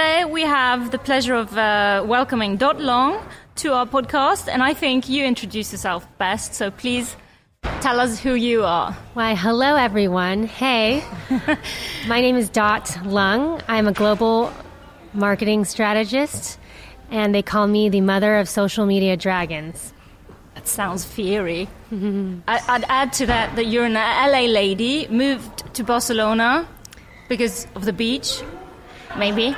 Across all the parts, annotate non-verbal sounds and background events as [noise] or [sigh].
today we have the pleasure of uh, welcoming Dot Lung to our podcast, and I think you introduce yourself best. So please tell us who you are. Why, hello everyone. Hey, [laughs] my name is Dot Lung. I'm a global marketing strategist, and they call me the mother of social media dragons. That sounds fiery. [laughs] I, I'd add to that that you're an LA lady, moved to Barcelona because of the beach, maybe.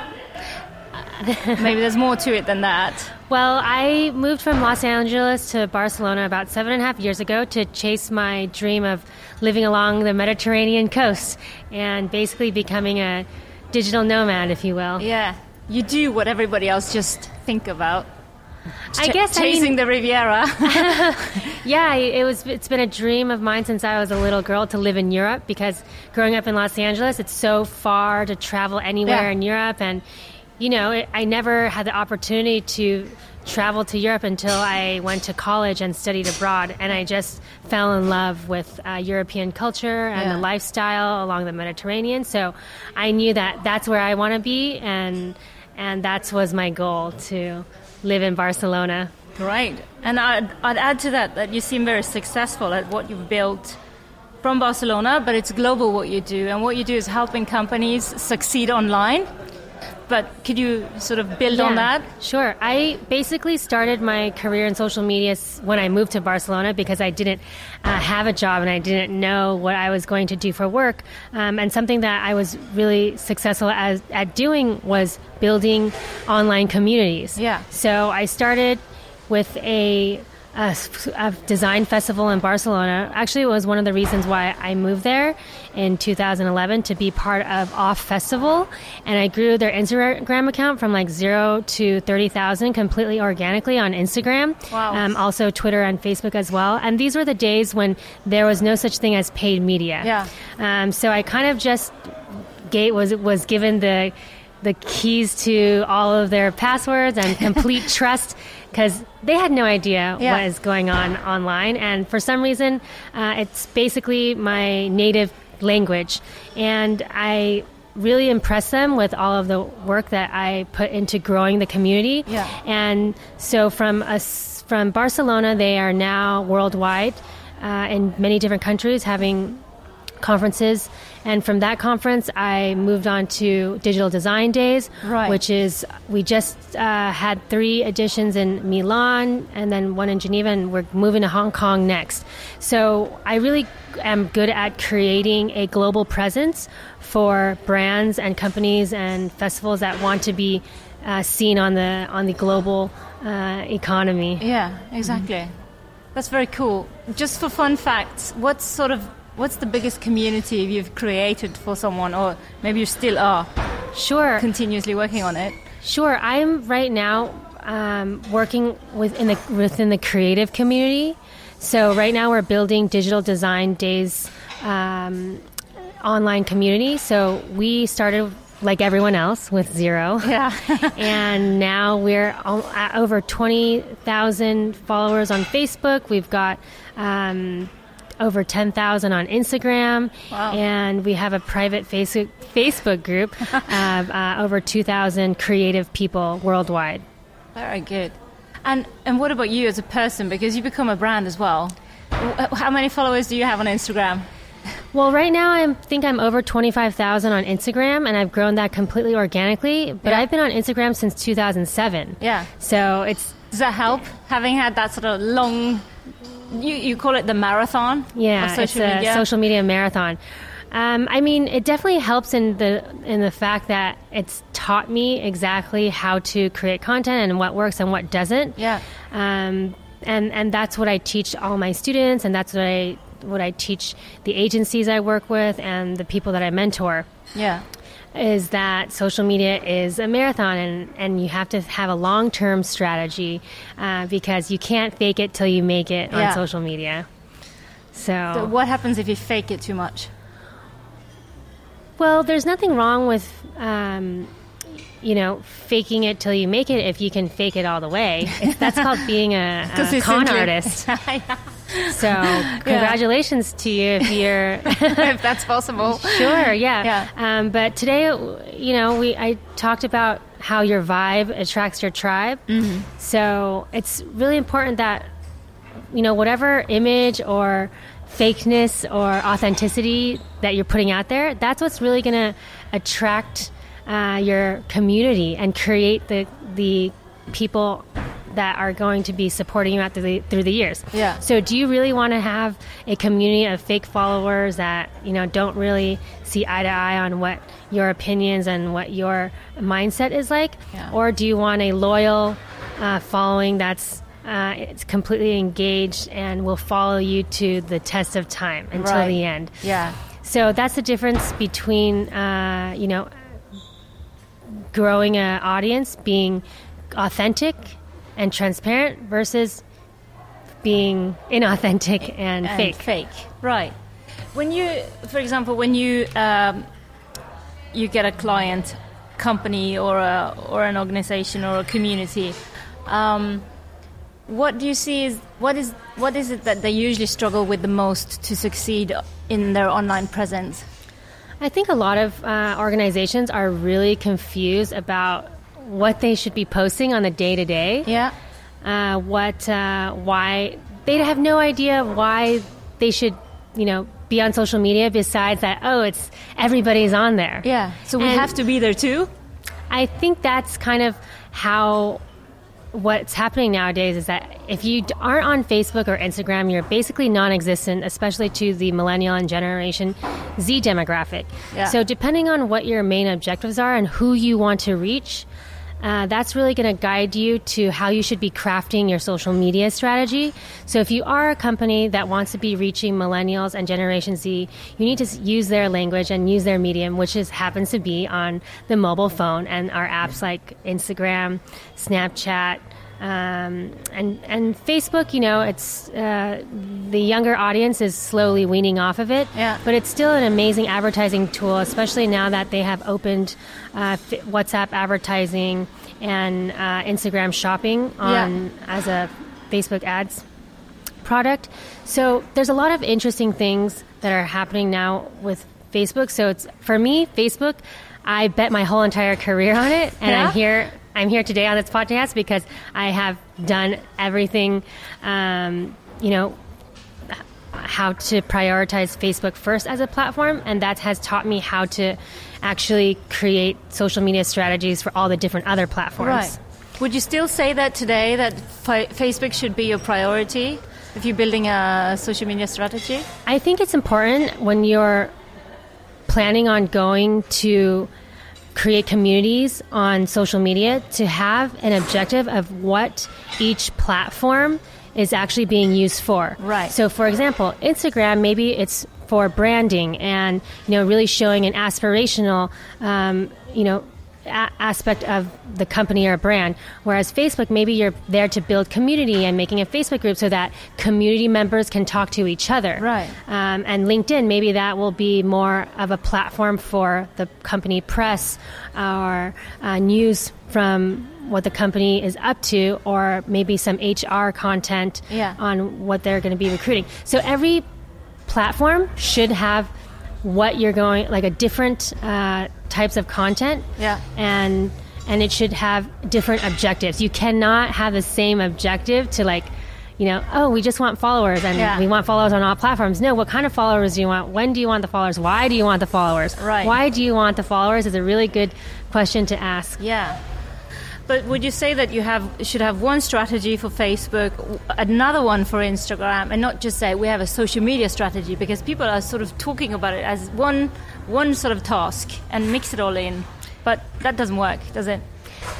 [laughs] maybe there's more to it than that. Well, I moved from Los Angeles to Barcelona about seven and a half years ago to chase my dream of living along the Mediterranean coast and basically becoming a digital nomad, if you will. Yeah, you do what everybody else just think about. I guess I chasing mean- the Riviera. [laughs] [laughs] Yeah, it was. It's been a dream of mine since I was a little girl to live in Europe because growing up in Los Angeles, it's so far to travel anywhere Yeah. in Europe, and you know, I never had the opportunity to travel to Europe until I went to college and studied abroad, and I just fell in love with uh, European culture and Yeah. the lifestyle along the Mediterranean. So I knew that that's where I want to be, and and that was my goal to live in Barcelona. Right. And I'd, I'd add to that that you seem very successful at what you've built from Barcelona, but it's global what you do. And what you do is helping companies succeed online. But could you sort of build on that? Sure. I basically started my career in social media when I moved to Barcelona because I didn't uh, have a job and I didn't know what I was going to do for work. Um, and something that I was really successful as, at doing was building online communities. Yeah. So I started with a design festival in Barcelona. Actually, it was one of the reasons why I moved there in 2011 to be part of OFFF Festival, and I grew their Instagram account from like zero to 30,000 completely organically on Instagram. Wow. Um, also Twitter and Facebook as well. And these were the days when there was no such thing as paid media. Yeah. Um, so I kind of just gate was was given the the keys to all of their passwords and complete [laughs] trust because they had no idea Yeah. what is going on online and for some reason uh, it's basically my native language and i really impress them with all of the work that i put into growing the community Yeah. and so from us from barcelona they are now worldwide uh, in many different countries having conferences. And from that conference, I moved on to Digital Design Days, Right. which is we just uh, had three editions in Milan and then one in Geneva, and we're moving to Hong Kong next. So I really am good at creating a global presence for brands and companies and festivals that want to be uh, seen on the on the global uh, economy. Yeah, exactly. That's very cool. Just for fun facts, what's sort of what's the biggest community you've created for someone, or maybe you still are Sure. continuously working on it? Sure. I'm right now um, working within the within the creative community. So right now we're building digital design days um, online community. So we started like everyone else with zero. Yeah. [laughs] and now we're at over 20,000 followers on Facebook. We've got um, over 10,000 on Instagram. Wow. And we have a private Facebook, Facebook group [laughs] of uh, over 2,000 creative people worldwide. Very good. And and what about you as a person? Because you become a brand as well. How many followers do you have on Instagram? Well, right now I think I'm over 25,000 on Instagram, and I've grown that completely organically. But Yeah. I've been on Instagram since 2007. Yeah. So it's Does that help? Having had that sort of long, you, you call it the marathon Yeah, social it's a media? social media marathon. Um, I mean, it definitely helps in the in the fact that it's taught me exactly how to create content and what works and what doesn't. Yeah. Um, and and that's what I teach all my students, and that's what I what I teach the agencies I work with and the people that I mentor yeah. Is that social media is a marathon and, and you have to have a long term strategy uh, because you can't fake it till you make it Yeah. on social media. So, So what happens if you fake it too much? well, there's nothing wrong with um, you know, faking it till you make it if you can fake it all the way. That's called being a, [laughs] a con artist. [laughs] So, [laughs] congratulations to you if you're [laughs] if that's possible. Sure, yeah. Yeah. Um, but today, you know, we I talked about how your vibe attracts your tribe. Mm-hmm. So it's really important that you know whatever image or fakeness or authenticity that you're putting out there, that's what's really going to attract uh, your community and create the the people that are going to be supporting you out through the, through the years. Yeah. So do you really want to have a community of fake followers that, you know, don't really see eye to eye on what your opinions and what your mindset is like? Yeah. Or do you want a loyal uh, following that's uh, it's completely engaged and will follow you to the test of time until Right. the end? Yeah. So that's the difference between, uh, you know, growing an audience, being authentic and transparent versus being inauthentic and, and fake. Fake, right? When you, for example, when you um, you get a client, company, or a or an organization or a community, um, what do you see is what is what is it that they usually struggle with the most to succeed in their online presence? I think a lot of uh, organizations are really confused about what they should be posting on the day to day. Yeah, uh, what, uh, why they have no idea why they should, you know, be on social media. Besides that, oh, it's everybody's on there. yeah. So we And have to be there too. I think that's kind of how what's happening nowadays is that if you aren't on Facebook or Instagram, you're basically non-existent, especially to the millennial and generation Z demographic. Yeah. So depending on what your main objectives are and who you want to reach, uh, that's really going to guide you to how you should be crafting your social media strategy. So, if you are a company that wants to be reaching millennials and Generation Z, you need to use their language and use their medium, which is happens to be on the mobile phone and our apps like Instagram, Snapchat. Um, and and Facebook, you know, it's uh, the younger audience is slowly weaning off of it. Yeah. But it's still an amazing advertising tool, especially now that they have opened uh, WhatsApp advertising and uh, Instagram shopping on as a Facebook ads product. So there's a lot of interesting things that are happening now with Facebook. So it's for me, Facebook. I bet my whole entire career on it, and Yeah? I'm here. I'm here today on this podcast because I have done everything. Um, you know, how to prioritize Facebook first as a platform, and that has taught me how to actually create social media strategies for all the different other platforms. Right. Would you still say that today that fa- Facebook should be your priority if you're building a social media strategy? I think it's important when you're planning on going to create communities on social media to have an objective of what each platform is actually being used for. Right. So for example, Instagram maybe it's for branding and you know really showing an aspirational um, you know a- aspect of the company or brand whereas facebook maybe you're there to build community and making a facebook group so that community members can talk to each other Right. um, and linkedin maybe that will be more of a platform for the company press or uh, news from what the company is up to or maybe some hr content Yeah. on what they're going to be recruiting so every platform should have what you're going like a different uh, types of content Yeah. and and it should have different objectives you cannot have the same objective to like you know oh we just want followers and Yeah. we want followers on all platforms no what kind of followers do you want when do you want the followers why do you want the followers Right. why do you want the followers is a really good question to ask Yeah. But would you say that you have should have one strategy for Facebook, another one for Instagram, and not just say we have a social media strategy because people are sort of talking about it as one one sort of task and mix it all in. But that doesn't work, does it?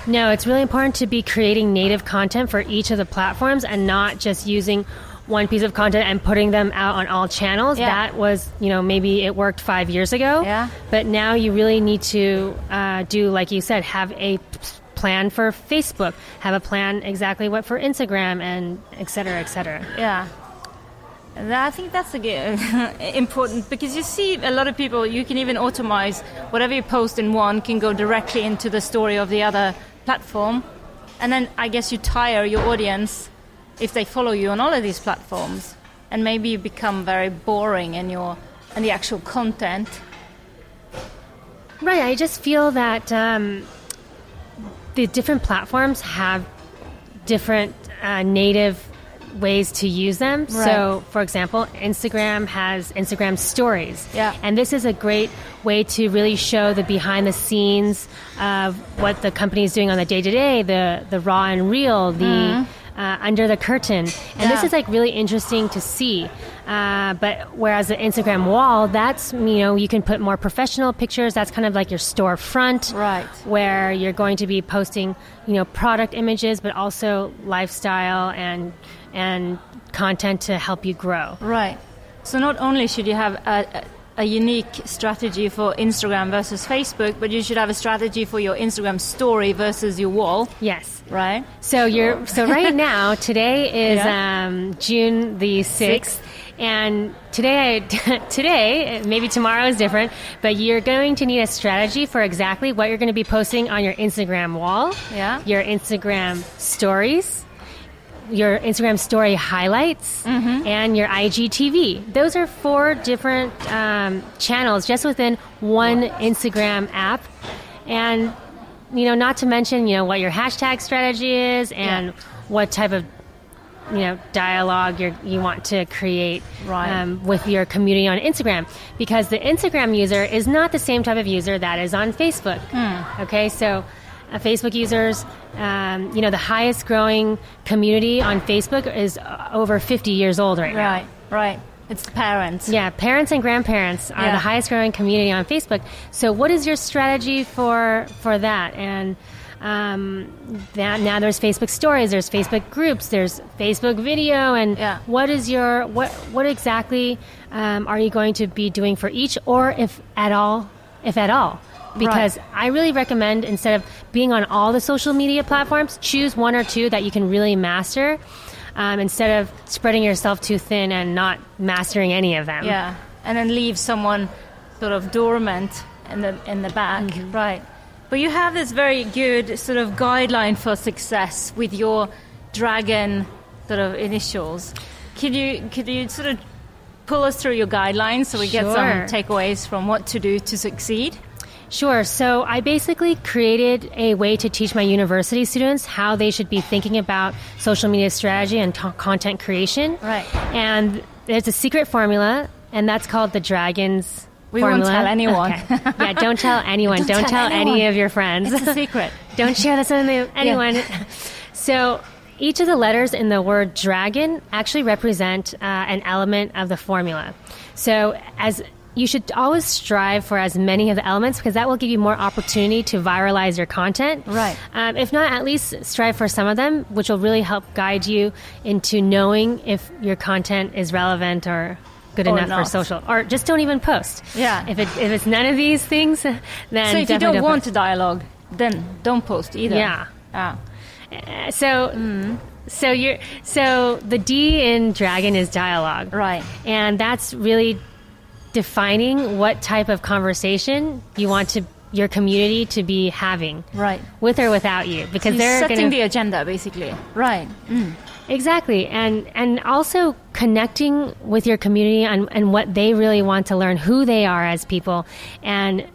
No, it's really important to be creating native content for each of the platforms and not just using one piece of content and putting them out on all channels. Yeah. That was, you know, maybe it worked five years ago. Yeah. But now you really need to uh, do, like you said, have a plan for Facebook, have a plan exactly what for Instagram, and et cetera, et cetera. Yeah. I think that's [laughs] important because you see a lot of people. You can even automate whatever you post in one can go directly into the story of the other platform, and then I guess you tire your audience if they follow you on all of these platforms, and maybe you become very boring in your in the actual content. Right. I just feel that um, the different platforms have different uh, native ways to use them. Right. So, for example, Instagram has Instagram stories. Yeah. And this is a great way to really show the behind the scenes of what the company is doing on the day to day, the the raw and real, the mm uh, under the curtain. And yeah. this is like really interesting to see. Uh, but whereas the Instagram wall, that's, you know, you can put more professional pictures. That's kind of like your storefront. Right. Where you're going to be posting, you know, product images, but also lifestyle and, and content to help you grow. Right. So not only should you have a, a unique strategy for Instagram versus Facebook, but you should have a strategy for your Instagram story versus your wall. Yes. Right. So you're so right [laughs] now. Today is yeah. um, June the sixth. And today, [laughs] today, maybe tomorrow is different, but you're going to need a strategy for exactly what you're going to be posting on your Instagram wall, yeah. your Instagram stories, your Instagram story highlights mm-hmm. and your IGTV. Those are four different um, channels just within one Instagram app. And, you know, not to mention, you know, what your hashtag strategy is and yeah. what type of you know dialogue you you want to create right. um, with your community on Instagram because the Instagram user is not the same type of user that is on Facebook. Mm. Okay, so uh, Facebook users. Um, you know, the highest growing community on Facebook is uh, over 50 years old right, now. Right, right. It's parents. Yeah, parents and grandparents are yeah. the highest growing community on Facebook. So, what is your strategy for for that? And um, that now there's Facebook stories, there's Facebook groups, there's Facebook video, and yeah. what is your what what exactly um, are you going to be doing for each, or if at all, if at all? because right. I really recommend instead of being on all the social media platforms, choose one or two that you can really master um, instead of spreading yourself too thin and not mastering any of them. Yeah, and then leave someone sort of dormant in the in the back, mm-hmm. right? But you have this very good sort of guideline for success with your dragon sort of initials. Could you could you sort of pull us through your guidelines so we sure. get some takeaways from what to do to succeed? Sure. So I basically created a way to teach my university students how they should be thinking about social media strategy and t- content creation. Right. And there's a secret formula, and that's called the Dragons. We formula. won't tell anyone. Okay. Yeah, don't tell [laughs] anyone. don't, don't, tell, tell anyone. any of your friends. It's a secret. [laughs] don't share this with [laughs] anyone. Yeah. So each of the letters in the word dragon actually represent uh, an element of the formula. So as you should always strive for as many of the elements because that will give you more opportunity to viralize your content. Right. Um, if not, at least strive for some of them, which will really help guide you into knowing if your content is relevant or good enough not. for social, or just don't even post. Yeah. If it if it's none of these things, [laughs] then so if you don't, don't want post. a dialogue, then don't post either. Yeah. Ah. Uh, so. Mm. So you're so the D in dragon is dialogue, right? And that's really defining what type of conversation you want to your community to be having, right, with or without you, because so they're setting gonna, the agenda, basically, right. Mm. Exactly, and and also connecting with your community and, and what they really want to learn, who they are as people, and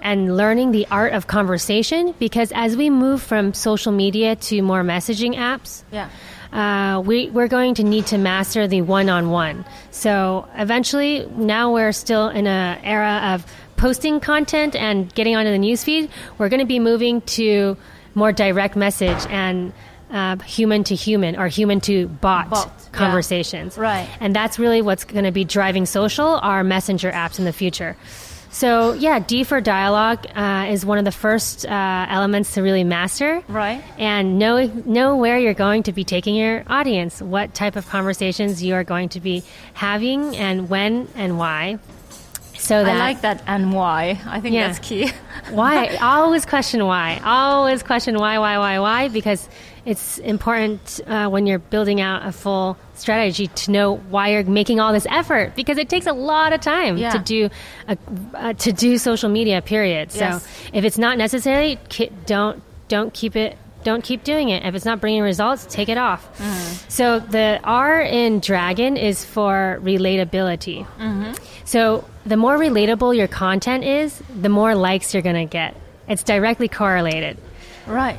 and learning the art of conversation. Because as we move from social media to more messaging apps, yeah uh, we, we're going to need to master the one-on-one. So eventually, now we're still in an era of posting content and getting onto the newsfeed. We're going to be moving to more direct message and uh, human to human or human to bot, bot conversations. Yeah. Right. And that's really what's going to be driving social, our messenger apps in the future. So yeah, D for dialogue uh, is one of the first uh, elements to really master. Right. And know know where you're going to be taking your audience, what type of conversations you are going to be having, and when and why. So that I like that and why. I think Yeah. that's key. why [laughs] always question why always question why why why why because it's important uh, when you're building out a full strategy to know why you're making all this effort because it takes a lot of time Yeah. to do a, uh, to do social media. Period. So if it's not necessary, ki- don't don't keep it. Don't keep doing it. If it's not bringing results, take it off. So the R in Dragon is for relatability. So the more relatable your content is, the more likes you're going to get. It's directly correlated. Right.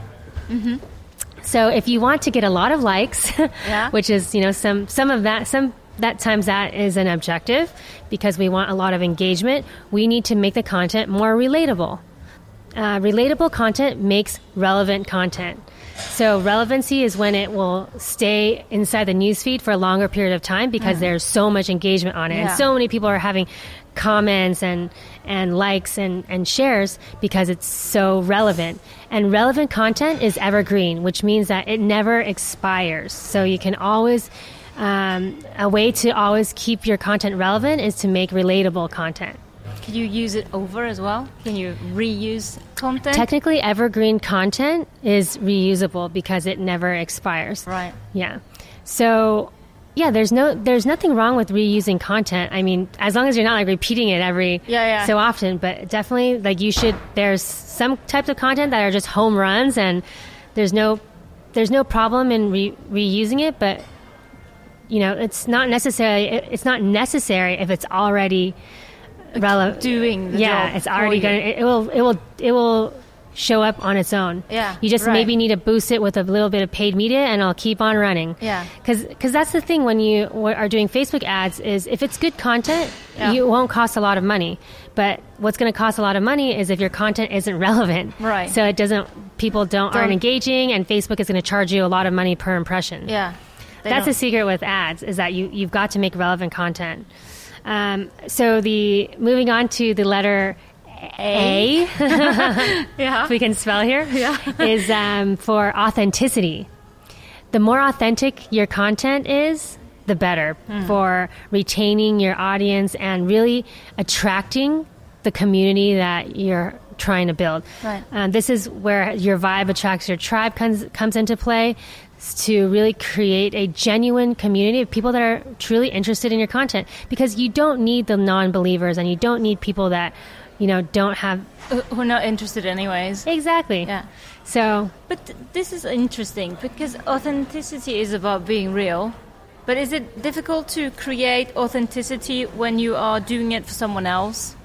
So if you want to get a lot of likes, [laughs] Yeah. which is you know some some of that some that times that is an objective because we want a lot of engagement. We need to make the content more relatable. Uh, relatable content makes relevant content. So relevancy is when it will stay inside the newsfeed for a longer period of time because there's so much engagement on it Yeah. and so many people are having comments and and likes and, and shares because it's so relevant. And relevant content is evergreen, which means that it never expires. So you can always um, a way to always keep your content relevant is to make relatable content. Can you use it over as well? Can you reuse content? Technically, evergreen content is reusable because it never expires. right. Yeah. So, yeah, there's no there's nothing wrong with reusing content. I mean, as long as you're not like repeating it every Yeah, yeah. so often, but definitely like you should there's some types of content that are just home runs and there's no there's no problem in re- reusing it, but you know, it's not necessarily it, it's not necessary if it's already uh, relevant doing the yeah, job it's already you. going to it will it will it will show up on its own. Yeah, You just right. maybe need to boost it with a little bit of paid media and it'll keep on running. Yeah. Because that's the thing when you are doing Facebook ads is if it's good content, Yeah. you it won't cost a lot of money. But what's going to cost a lot of money is if your content isn't [laughs] relevant. Right. So it doesn't, people don't, aren't Don't- engaging and Facebook is going to charge you a lot of money per impression. Yeah. They That's don't- the secret with ads is that you, you've got to make relevant content. Um, so the moving on to the letter A, [laughs] yeah. if we can spell here, [laughs] Yeah. is um, for authenticity. The more authentic your content is, the better Hmm. for retaining your audience and really attracting the community that you're trying to build. Right. Um, this is where your vibe attracts your tribe comes comes into play to really create a genuine community of people that are truly interested in your content because you don't need the non-believers and you don't need people that you know don't have [laughs] Who- are not interested anyways. exactly Yeah. so But th- this is interesting because authenticity is about being real. But is it difficult to create authenticity when you are doing it for someone else?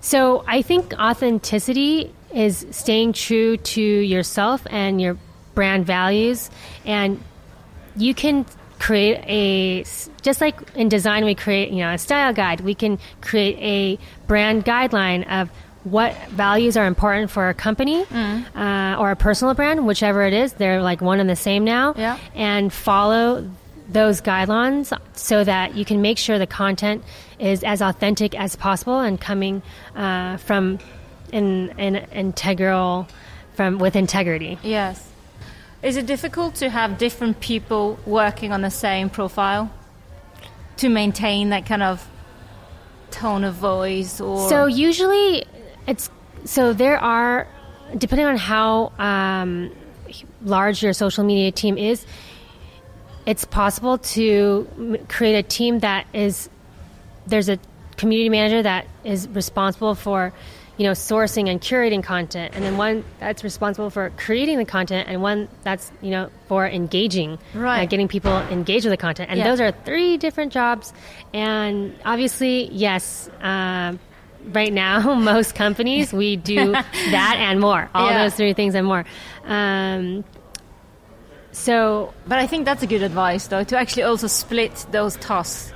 So I think authenticity is staying true to yourself and your brand values, and you can create a just like in design we create you know a style guide. We can create a brand guideline of what values are important for a company uh, or a personal brand, whichever it is. They're like one and the same now, Yeah. and follow those guidelines so that you can make sure the content is as authentic as possible and coming uh, from an, an integral from with integrity. Yes. Is it difficult to have different people working on the same profile to maintain that kind of tone of voice or? So usually it's so there are depending on how um, large your social media team is, it's possible to create a team that is there's a community manager that is responsible for you know sourcing and curating content and then one that's responsible for creating the content and one that's you know for engaging uh, Right. getting people engaged with the content and Yeah. those are three different jobs and obviously yes um, right now [laughs] most companies we do [laughs] that and more all Yeah. those three things and more um, so But I think that's a good advice though to actually also split those tasks.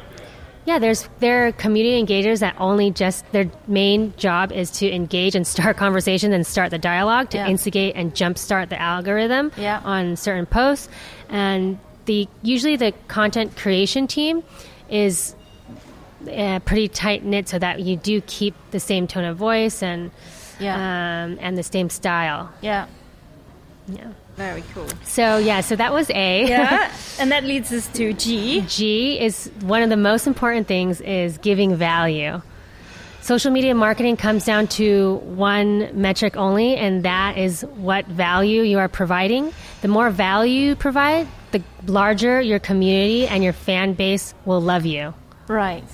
Yeah, there's there are community engagers that only just their main job is to engage and start [laughs] conversations and start the dialogue to Yeah. instigate and jumpstart the algorithm Yeah. on certain posts. And the usually the content creation team is uh, pretty tight knit so that you do keep the same tone of voice and Yeah. um, and the same style. Yeah. Yeah. Very cool. So yeah, so that was A. Yeah. [laughs] and that leads us to G. G is one of the most important things is giving value. Social media marketing comes down to one metric only, and that is what value you are providing. the more value you provide, the larger your community and your fan base will love you. Right.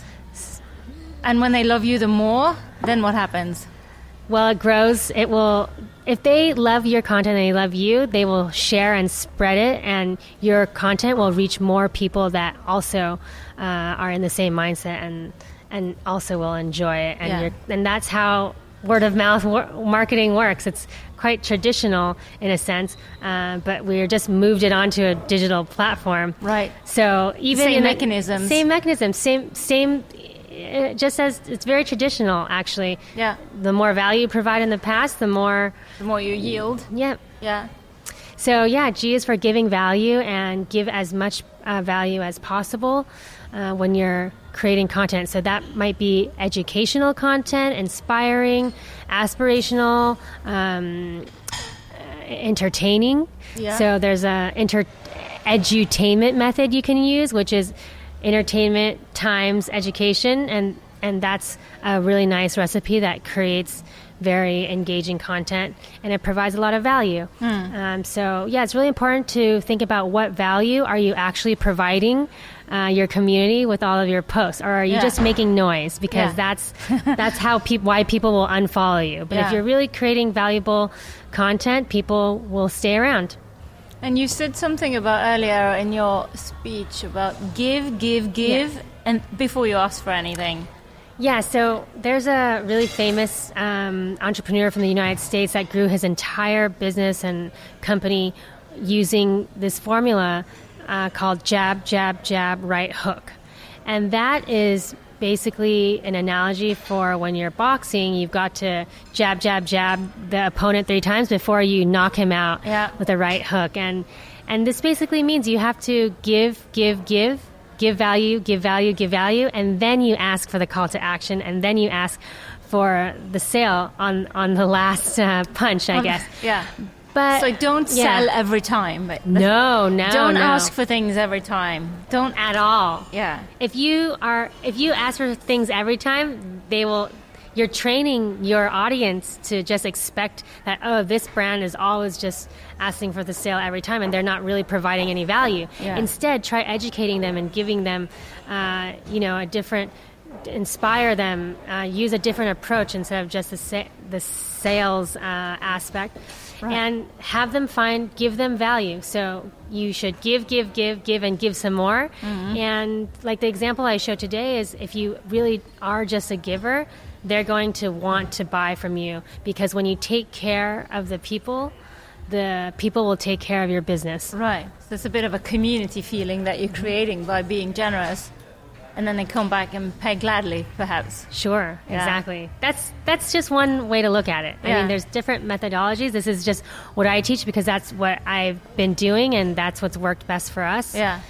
And when they love you the more, then what happens? Well, it grows. It will. If they love your content and they love you, they will share and spread it, and your content will reach more people that also uh, are in the same mindset and and also will enjoy it. And Yeah. and that's how word of mouth wor- marketing works. It's quite traditional in a sense, uh, but we're just moved it onto a digital platform. Right. So even Same mechanisms. same mechanism, same same. Uh, Just as it's very traditional, actually. Yeah. The more value you provide in the past, the more. The more you yield. Yeah. Yeah. So yeah, G is for giving value and give as much uh, value as possible uh, when you're creating content. So that might be educational content, inspiring, aspirational, um, uh, entertaining. Yeah. So there's a inter edutainment method you can use, which is entertainment times education, and and that's a really nice recipe that creates very engaging content and it provides a lot of value. Um, so yeah, it's really important to think about what value are you actually providing uh, your community with all of your posts, or are you Yeah. just making noise? Because Yeah. that's that's how peop why people will unfollow you. But Yeah. if you're really creating valuable content, people will stay around. And you said something about earlier in your speech about give, give, give, and before you ask for anything. Yeah, so there's a really famous um, entrepreneur from the United States that grew his entire business and company using this formula uh, called jab, jab, jab, right hook. And that is basically an analogy for when you're boxing, you've got to jab, jab, jab the opponent three times before you knock him out Yeah. with a right hook. And, and this basically means you have to give, give, give give value, give value, give value, and then you ask for the call to action, and then you ask for the sale on on the last uh, punch, I [laughs] guess. Yeah. But So don't yeah. sell every time. But No, [laughs] no, Don't no. ask for things every time. Don't at all. Yeah. If you are, if you ask for things every time, they will. You're training your audience to just expect that oh, this brand is always just asking for the sale every time, and they're not really providing any value. Yeah. Instead, try educating them and giving them, uh, you know, a different, inspire them, uh, use a different approach instead of just the sa- the sales uh, aspect. Right. And have them find, give them value. So you should give, give, give, give, and give some more. Mm-hmm. And like the example I showed today is if you really are just a giver, they're going to want to buy from you because when you take care of the people, the people will take care of your business. Right. So it's a bit of a community feeling that you're creating by being generous. And then they come back and pay gladly, perhaps. Sure, Yeah. exactly. That's that's just one way to look at it. I mean, there's different methodologies. This is just what I teach because that's what I've been doing and that's what's worked best for us. Yeah.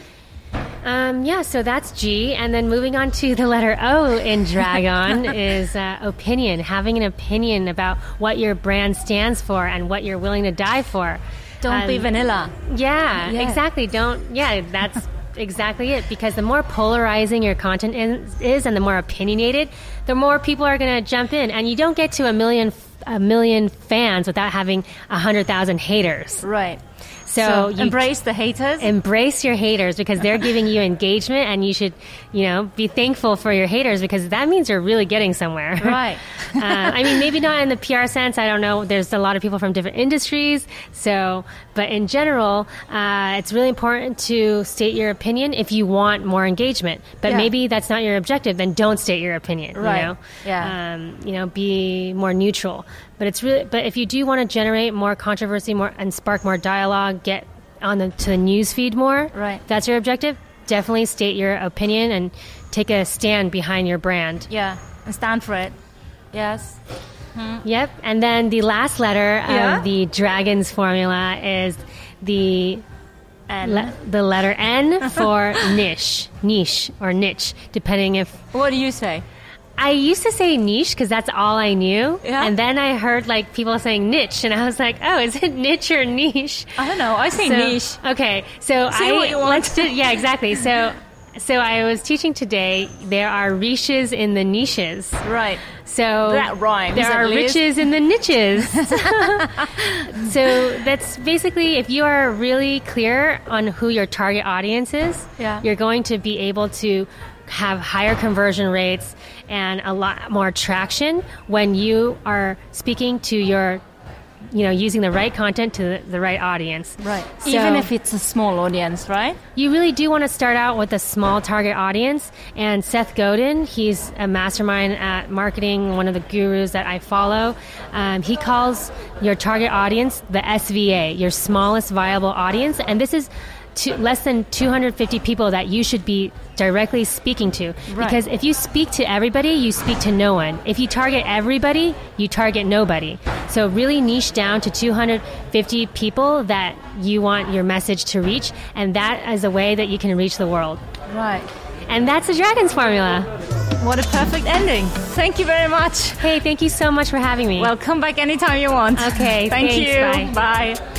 Um, yeah, so that's G. And then moving on to the letter O in Dragon [laughs] is uh, opinion, having an opinion about what your brand stands for and what you're willing to die for. Don't be Um, vanilla. Yeah, Yeah. exactly. Don't, yeah, that's exactly it. Because the more polarizing your content is, is and the more opinionated, the more people are going to jump in. And you don't get to a million, a million fans without having a hundred thousand haters. Right. So, So, embrace the haters. embrace your haters because they're giving you engagement and you should you know be thankful for your haters because that means you're really getting somewhere [laughs] Right. [laughs] uh, i mean maybe not in the pr sense i don't know there's a lot of people from different industries so but in general uh, it's really important to state your opinion if you want more engagement but Yeah. maybe that's not your objective then don't state your opinion Right. you know Yeah. um, you know be more neutral but it's really but if you do want to generate more controversy more and spark more dialogue get on the to the news feed more Right. if that's your objective definitely state your opinion and take a stand behind your brand yeah. And stand for it. Yes. Hmm. yep and then the last letter Yeah. of the dragons formula is the le- the letter n for [laughs] niche niche or niche depending if what do you say? I used to say niche because that's all I knew. Yeah. And then I heard like people saying niche, and I was like, oh, is it [laughs] niche or niche? I don't know. I say So- niche. Okay, so Say I what you want. let's do yeah exactly. So So I was teaching today. There are riches in the niches. Right. So That rhymes, There are riches in the niches. [laughs] [laughs] so that's basically if you are really clear on who your target audience is, Yeah. you're going to be able to have higher conversion rates and a lot more traction when you are speaking to your you know using the right content to the, right audience Right. So- Even if it's a small audience, right? you really do want to start out with a small target audience. And Seth Godin, he's a mastermind at marketing, one of the gurus that I follow. Um, he calls your target audience the SVA, your smallest viable audience. And this is to less than 250 people that you should be directly speaking to. Right. Because if you speak to everybody, you speak to no one. If you target everybody, you target nobody. So really niche down to 250 people that you want your message to reach, and that is a way that you can reach the world. Right. And that's the Dragons formula. What a perfect ending. Thank you very much. Hey, thank you so much for having me. Well, come back anytime you want. Okay, [laughs] Thank thanks, you. bye. bye.